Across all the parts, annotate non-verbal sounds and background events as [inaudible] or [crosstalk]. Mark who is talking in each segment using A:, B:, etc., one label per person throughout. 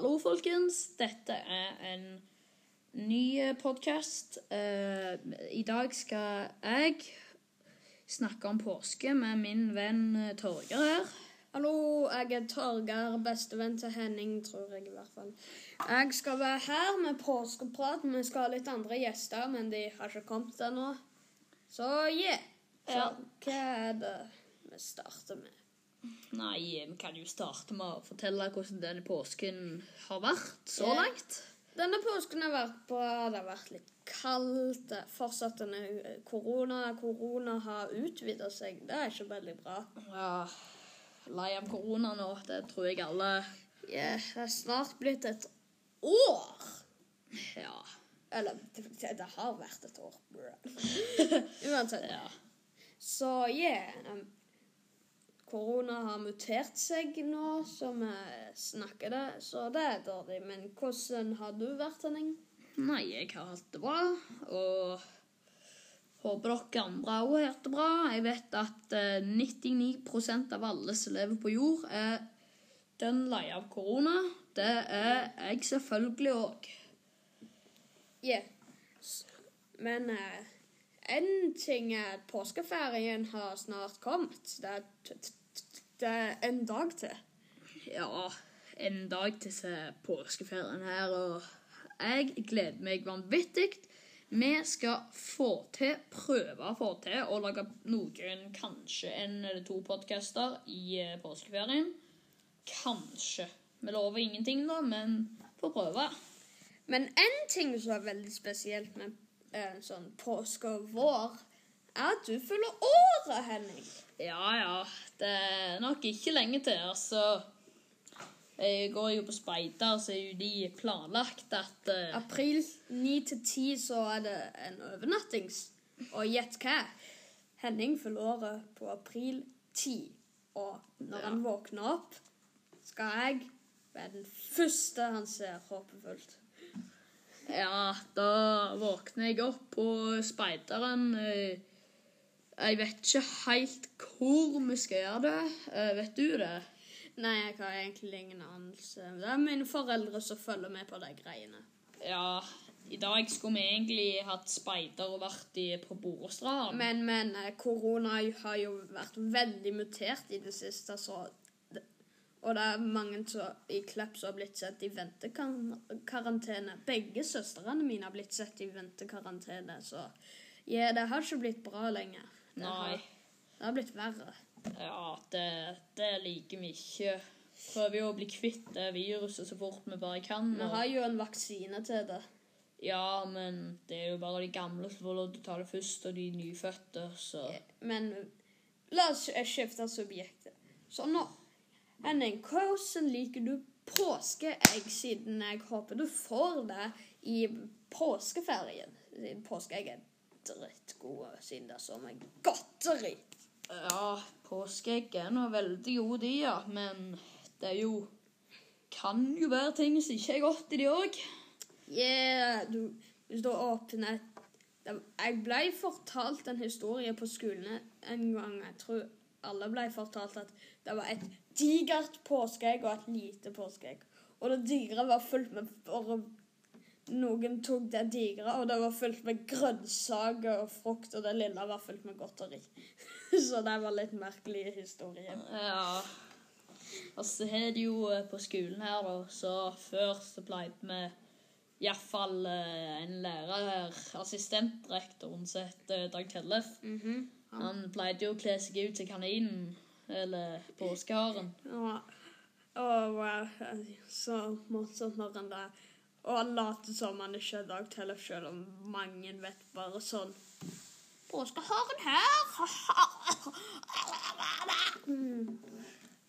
A: Hallo, folkens. Dette er en ny podkast. I dag skal jeg snakke om påske med min venn Torger Torgeir her.
B: Hallo, jeg er Torgeir, bestevenn til Henning, tror jeg i hvert fall. Jeg skal være her med påskeprat. Vi skal ha litt andre gjester, men de har ikke kommet ennå. Så yeah. Så
A: Ja.
B: hva er det vi starter med?
A: Nei, vi kan jo starte med å fortelle hvordan denne påsken har vært så
B: Ja.
A: langt.
B: Denne påsken har vært bra. Det har vært litt kaldt. Fortsatt denne eh, korona. Korona har utvida seg. Det er ikke veldig bra.
A: Ja, lei av korona nå. Det tror jeg alle
B: Yeah, det er snart blitt et år.
A: Ja.
B: Eller det, det har vært et år. [laughs] Uansett.
A: ja.
B: Så yeah. Korona har mutert seg nå som vi snakker det, så det er dårlig. Men hvordan har du vært, Henning?
A: Nei, jeg har hatt det bra. Og håper dere andre òg har hatt det bra. Jeg vet at eh, 99% av alle som lever på jord, er dønn lei av korona. Det er jeg selvfølgelig òg.
B: Yeah. Men eh, en ting er at påskeferien har snart kommet. Det er, det er en dag til.
A: Ja, en dag til så er påskeferien her, og jeg gleder meg vanvittig. Vi skal få til, prøve å få til å lage noen, kanskje en eller to podcaster i eh, påskeferien. Kanskje. Vi lover ingenting da, men får prøve.
B: Men en ting som er veldig spesielt med eh, sånn påske og vår, er at du fyller året, Henning.
A: Ja, ja, det er nok ikke lenge til, altså. Jeg går jo på speider, så er jo de planlagt at uh...
B: April 9 til 10 så er det en overnattings. Og gjett hva? Henning fyller året på april 10. Og når han våkner opp, skal jeg være den første han ser håpefullt.
A: Ja, da våkner jeg opp på speideren. eh, Jeg vet ikke helt hvor vi skal gjøre det. Uh, Vet du det?
B: Nei, jeg har egentlig ingen anelse. Det er mine foreldre som følger med på de greiene.
A: Ja, i dag skulle vi egentlig hatt speider og vært i, på Borestrand.
B: Men, men eh, korona har jo vært veldig mutert i det siste, så Og det er mange som, i Klepp som har blitt sett i ventekarantene. Begge søstrene mine har blitt sett i ventekarantene, så ja, det har ikke blitt bra lenger.
A: Nei.
B: Det har blitt verre.
A: Ja, det, det liker vi ikke. Prøver jo å bli kvitt det viruset så fort vi bare kan.
B: Vi
A: og-
B: har jo en vaksine til det.
A: Ja, men det er jo bare de gamle som får lov til å ta det først, og de nyfødte, så
B: Men la oss skifte subjektet. Så nå, Henning, hvordan liker du påskeegg, siden jeg håper du får det i påskeferien? Siden påskeegg er drittgode, siden det er så mye godteri.
A: Ja, påskeegg er nå veldig gode, de, ja. Men det er jo Kan jo være ting som ikke er godt i de òg.
B: Yeah, du, hvis du åpner Jeg ble fortalt en historie på skolen en gang. Jeg tror alle ble fortalt at det var et digert påskeegg og et lite påskeegg. Og det digre var fullt med Noen tok det digre, og det var fullt med grønnsaker og frukt, og det lille var fullt med godteri. [laughs] Så det var litt merkelig historie.
A: Ja. Og så har de jo eh, på skolen her, da, så før så pleide vi iallfall en lærer her, assistentrektoren, som het eh, Dag Tellef.
B: Mhm.
A: Han pleide jo å kle seg ut til kaninen, eller påskeharen.
B: Ja. og eh, så morsomt når han da Og han later som han ikke er Dag Tellef, selv om mange vet bare sånn Påskeharen her! Mm.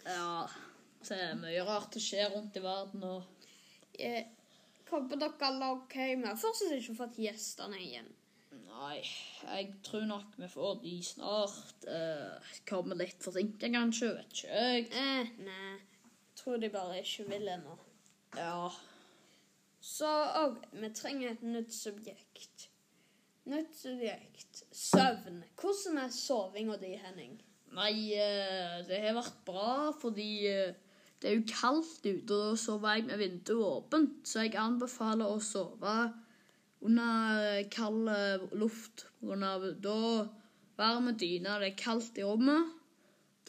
A: Ja. Så er mye rart som skjer rundt i verden, og
B: Jeg håper dere alle er OK. Vi har fortsatt ikke fått gjestene igjen.
A: Nei, jeg tror nok vi får de snart. Eh, kommer litt forsinka, kanskje. Vet ikke jeg.
B: Eh, nei. Tror de bare ikke vil ennå.
A: Ja.
B: Så òg vi trenger et nytt subjekt. Nytt subjekt. Søvn. Hvordan er sovinga di, Henning?
A: Nei, eh, det har vært bra fordi eh, det er jo kaldt ute, og da sover jeg med vinduet åpent. Så jeg anbefaler å sove under kald luft. Da av da varme dyne, det er kaldt i rommet.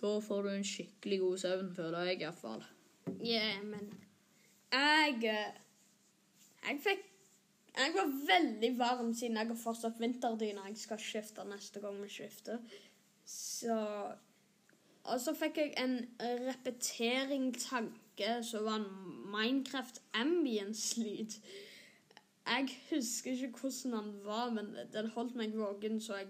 A: Da får du en skikkelig god søvn, føler jeg iallfall.
B: Ja, men jeg eh, Jeg fikk Jeg var veldig varm siden jeg har fortsatt vinterdyne. Jeg skal skifte neste gang vi skifter. Så Og så fikk jeg en repeteringstanke som var en Minecraft ambience-lyd. Jeg husker ikke hvordan den var, men den holdt meg våken, så jeg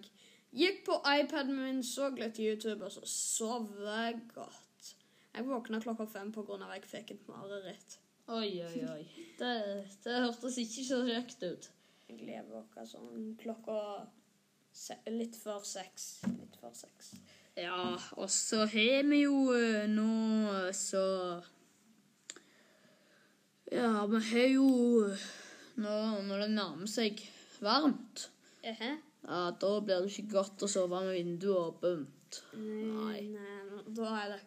B: gikk på iPaden min, så litt YouTube, og så sov jeg godt. Jeg våkna klokka fem av at jeg fikk et mareritt.
A: Oi, oi, oi. Det, det hørtes ikke så kjekt ut.
B: Jeg lever akkurat sånn klokka se litt før seks. Litt før seks.
A: Ja, og så har vi jo eh, nå så Ja, vi har jo nå, Når det nærmer seg varmt,
B: Ehe.
A: ja, da blir det ikke godt å sove med vinduet åpent.
B: Nei, nei, da er det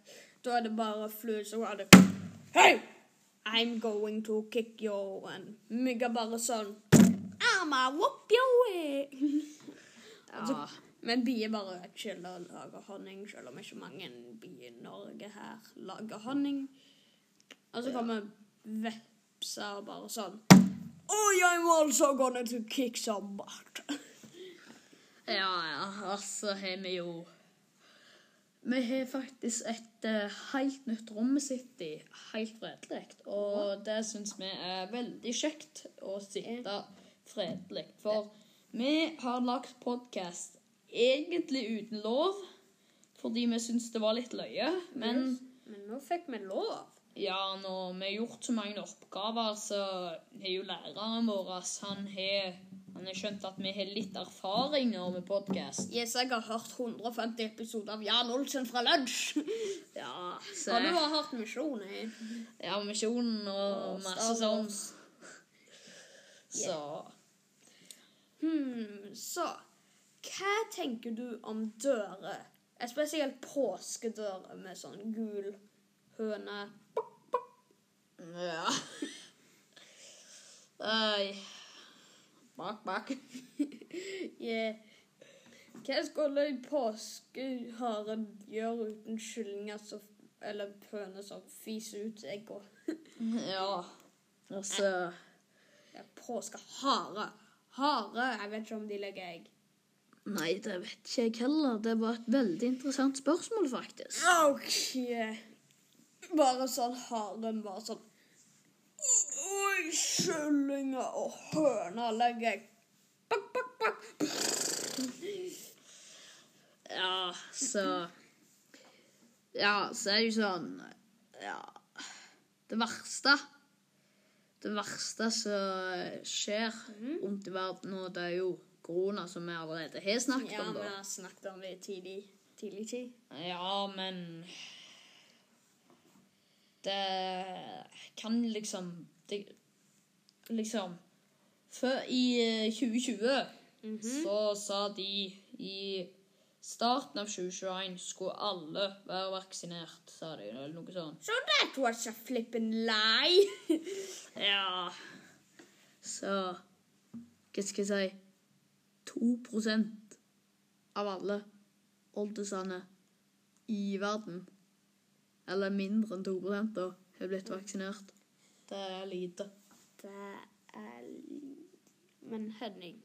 B: Da er det bare flue så går det Hei! I'm going to kick you and meg er bare sånn Arma, whoop your way.
A: Ja,
B: Men bier bare chiller og lager honning, selv om ikke mange bier i Norge her lager honning. Og så kommer vepser og bare sånn Oh, I'm also gonna to kick some butt.
A: ja, ja, altså så har vi jo Vi har faktisk et eh, helt nytt rom vi sitter i, helt fredelig. Og det syns vi er veldig kjekt å sitte fredelig. For vi har lagt podkast egentlig uten lov, fordi vi syns det var litt løye. Men
B: Men nå fikk vi lov.
A: ja, når vi har gjort så mange oppgaver, så har jo læreren vår han har, han har skjønt at vi har litt erfaring nå med podkast.
B: Yes, jeg har hørt 150 episoder av Jan Olsen fra lunsj. [laughs]
A: Ja, så
B: Og du har hørt Misjonen.
A: Ja, misjonen og masse sånn. Så
B: Hmm, så hva tenker du om dører? Spesielt påskedører med sånn gul høne.
A: Ja. [laughs] Nei. Bak, bak. [laughs]
B: Yeah. Hva skulle påskeharen gjøre uten kyllinger som eller høner som fiser ut egg og [laughs]
A: Ja. Altså
B: ja, Påskehare. Hare. Jeg vet ikke om de legger egg.
A: Nei, det vet ikke jeg heller. Det var et veldig interessant spørsmål, faktisk.
B: OK. Bare sånn haren var sånn Oi, kyllinger og høner legger jeg. Bak, bak, bak.
A: Ja, så Ja, så er det jo sånn Ja. Det verste Det verste som skjer rundt i verden nå, det er jo korona, som vi allerede har snakket
B: Ja,
A: om.
B: vi har snakket om det i tidlig, tidlig tid.
A: Ja, men Det kan liksom det, Liksom Før i eh, 2020 så sa de i starten av 2021 skulle alle være vaksinert, sa de, eller noe sånt.
B: So that was a flippin' lie. [laughs]
A: Ja Så Hva skal jeg si 2% av alle oldisene i verden, eller mindre enn 2 da, har blitt vaksinert. Det er lite.
B: det er Men Henning,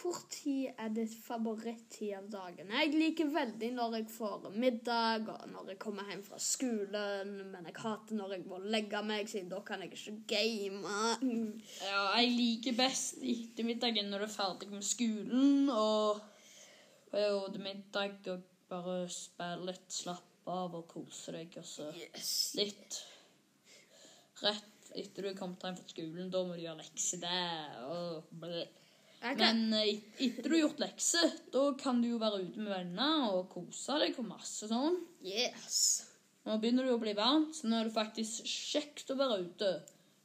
B: hvor tid er ditt favorittid av dagen? Jeg liker veldig når jeg får middag, og når jeg kommer hjem fra skolen, men jeg hater når jeg må legge meg, siden da kan jeg ikke game.
A: Ja, jeg liker best ettermiddagen når du er ferdig med skolen, og og til middag og bare spille litt, slappe av og kose deg, og så
B: Yes.
A: litt rett etter du er kommet hjem fra skolen, da må du gjøre lekser der, og bleh. Men eh, etter du har gjort lekser, da kan du jo være ute med venner og kose deg og masse sånn.
B: yes.
A: Nå begynner det å bli varmt, så nå er det faktisk kjekt å være ute.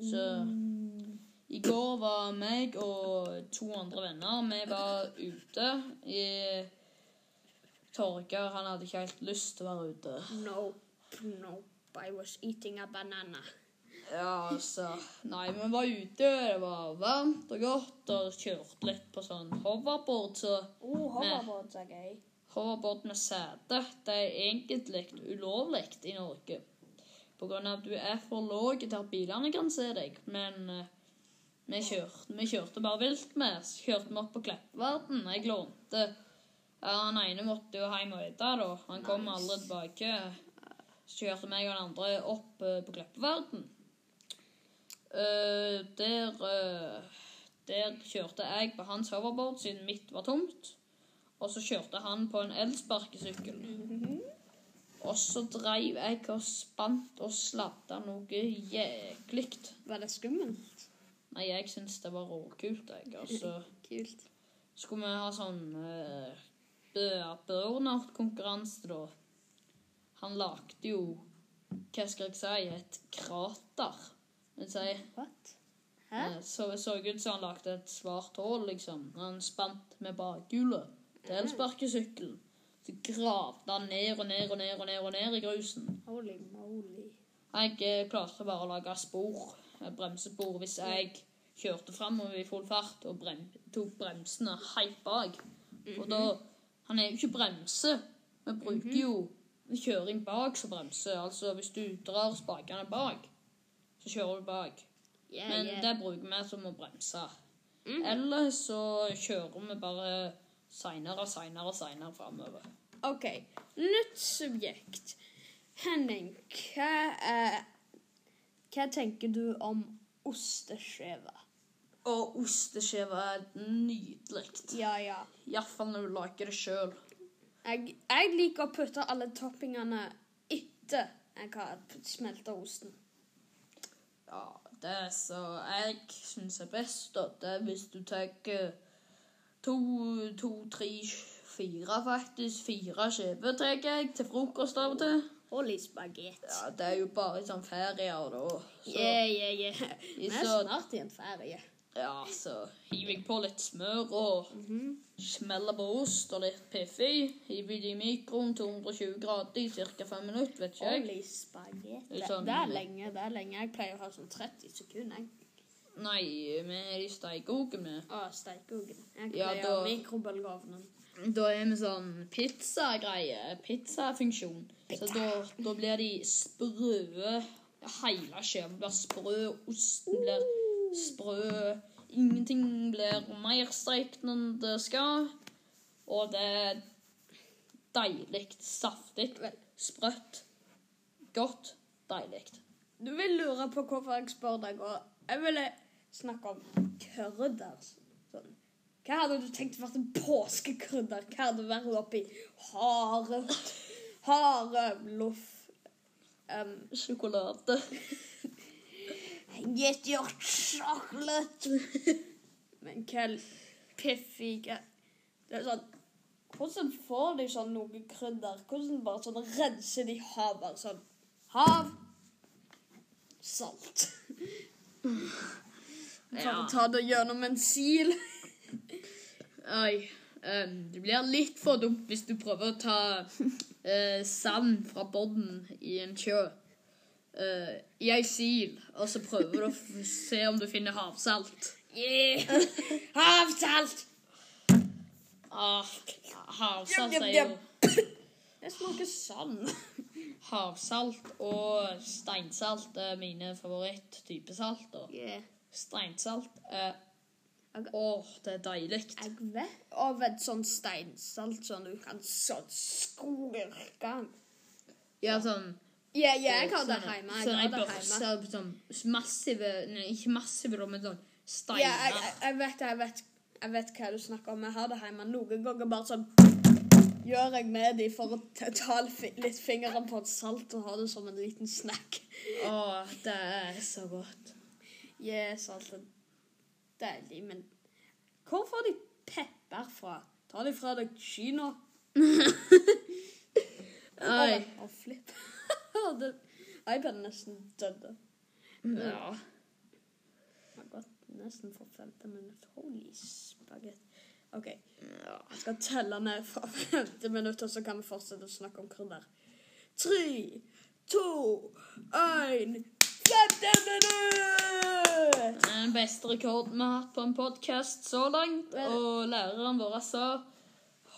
A: Så i går var meg og to andre venner, vi var ute i Torgeir, han hadde ikke helt lyst til å være ute.
B: Nope, nope. I was eating a banana.
A: Ja, altså Nei, vi var ute, det var varmt og godt, og kjørte litt på sånn hoverboard, så
B: Oh, Hoverboard er gøy.
A: hoverboard med sete, det er egentlig ulovlig i Norge. På grunn av at du er for lav til at bilene kan se deg. Men uh, vi, kjørte, vi kjørte bare vilt med. Så kjørte vi opp på Kleppverden. Jeg lånte ja, Han ene måtte jo hjem og ete, da. Han kom
B: Nice.
A: aldri tilbake. Så kjørte meg og den andre opp uh, på Kleppverden. Eh, der, uh, der kjørte jeg på hans hoverboard siden mitt var tomt. Og så kjørte han på en elsparkesykkel. Og så dreiv jeg og spant og sladda noe jæklig.
B: Var det skummelt?
A: Nei, jeg syns det var råkult, jeg. Altså, [laughs]
B: Kult.
A: skulle vi ha sånn uh, burnout-konkurranse, da. Han lagde jo, hva skal jeg si, et krater. Vil si,
B: What? Hæ?
A: Eh, Så det så ut som han lagde et svart hull, liksom. Han spant med bakhjulet til elsparkesykkelen. Så gravde han ned og ned og ned og ned og ned i grusen.
B: Holy moly.
A: Jeg eh, klarte bare å lage spor, eh, bremsespor, hvis jeg kjørte framover i full fart og brem tok bremsene helt bak. For da Han er jo ikke bremse. Vi bruker jo kjøring bak som bremse. Altså hvis du drar spakene bak, så kjører du bak.
B: Yeah,
A: Men
B: yeah.
A: det bruker vi som å bremse.
B: Mm.
A: Eller så kjører vi bare seinere seinere seinere framover.
B: OK. Nytt subjekt. Henning, hva, er, hva tenker du om osteskive?
A: Og osteskive er nydelig.
B: Ja, ja.
A: Iallfall når du lager det sjøl.
B: Jeg, jeg liker å putte alle toppingene etter jeg har smelta osten.
A: Ja, det som jeg syns er best, da, det er hvis du tar to, to, tre, fire faktisk. Fire skiver tar jeg til frokost av og til.
B: Holy spagett.
A: Ja, Det er jo bare sånn ferier, da. Så,
B: Yeah, yeah, yeah. Vi er snart i en ferie.
A: Ja, så hiver jeg på litt smør og smeller på ost og litt piffi. Hiver det i mikroen 220 grader i ca. fem minutter, vet ikke jeg.
B: Holy spagett.
A: Det er sånn-
B: det er lenge. det er lenge. Jeg pleier å ha sånn 30 sekunder. jeg.
A: Nei, vi i stekeogen med.
B: Å, stekeogen. Jeg
A: Ja,
B: pleier
A: da-
B: mikrobølgeovnen.
A: Da er vi sånn pizzagreie. Pizzafunksjon. Så da, da blir de sprø. Hele skiva blir sprø. Osten blir sprø. Ingenting blir mer steikt enn det skal. Og det er deilig. Saftig. Sprøtt. Godt. Deilig.
B: Du vil lure på hvorfor jeg spør deg, og jeg ville snakke om krydder. Sånn. Hva hadde du tenkt vært en påskekrydder? Hva hadde vært oppi hare, hare loff um,
A: Sjokolade. [laughs]
B: Get your chocolate. Men hvem piffige Det er sånn Hvordan får de sånn noe krydder? Hvordan bare sånn renser de havet? Sånn hav Salt.
A: Ja.
B: ta det gjennom en sil.
A: Oi. Um, det blir litt for dumt hvis du prøver å ta uh, sand fra bunnen i en sjø. Eh, I ei sil, og så prøver du å se om du finner havsalt.
B: Yeah. [laughs] Havsalt!
A: Ah, havsalt er jo
B: Det smaker sand.
A: Havsalt og steinsalt er mine favoritttyper salt. Og
B: Yeah.
A: steinsalt er
B: Åh,
A: Åh, det er deilig.
B: Jeg vet av et sånn steinsalt sånn du kan sånn skurke.
A: Ja, sånn
B: Ja, ja, jeg har det
A: sånne-
B: hjemme. Jeg
A: Sånne
B: hjemme.
A: børser, sånn massive Nei, ikke massive, men sånn steiner.
B: Ja, jeg, jeg- jeg vet jeg vet, jeg vet hva du snakker om. Jeg har det hjemme. Noen ganger bare sånn gjør jeg med dem for å ta litt fingeren på et salt og ha det som en liten snack.
A: Å, det er så godt.
B: Ja, salt er deilig, men hvor får de pepper fra? Tar de fra deg Kina? [laughs]
A: Oi.
B: Oh, flipp. Det- iPaden nesten dødd.
A: Ja.
B: har gått nesten for 15 minutter. Holy spagett. OK, jeg skal telle ned fra 50 minutter, så kan vi fortsette å snakke om krydder. Tre, to, én 50 minutter!
A: Den beste rekorden vi har hatt på en podkast så langt. Og læreren vår sa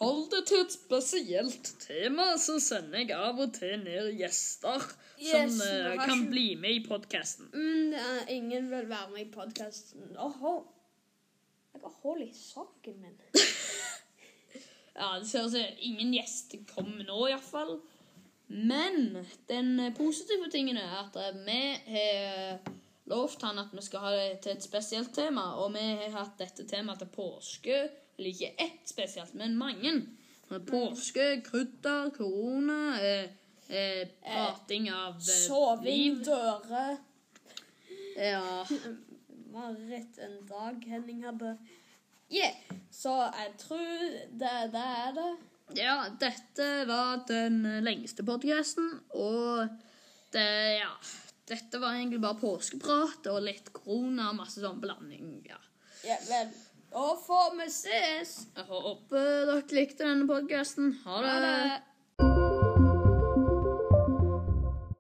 A: Hold det til et spesielt tema, så sender jeg av og til ned gjester
B: Yes,
A: som
B: vi
A: eh, kan
B: ikke-
A: bli med i podkasten.
B: Mm, uh, ingen vil være med i podkasten. Åhå. Jeg har hull i saken min. [laughs]
A: Ja, det ser ut som ingen gjester kommer nå, iallfall. Men den positive tingen er at vi har lovt han at vi skal ha det til et spesielt tema, og vi har hatt dette temaet til påske. Eller ikke ett spesielt, men mange. Påske, krydder, korona, eh, eh, prating av eh,
B: Soving,
A: liv.
B: dører
A: Ja.
B: Mareritt en dag Henning hadde. Yeah. Så jeg tror det, det er det.
A: Ja, dette var den lengste podcasten, og det, ja, dette var egentlig bare påskeprat og litt korona og masse sånn blanding, ja.
B: Yeah, vel. Da får vi ses.
A: Jeg håper dere likte denne podcasten. Ha det.
B: Ha det.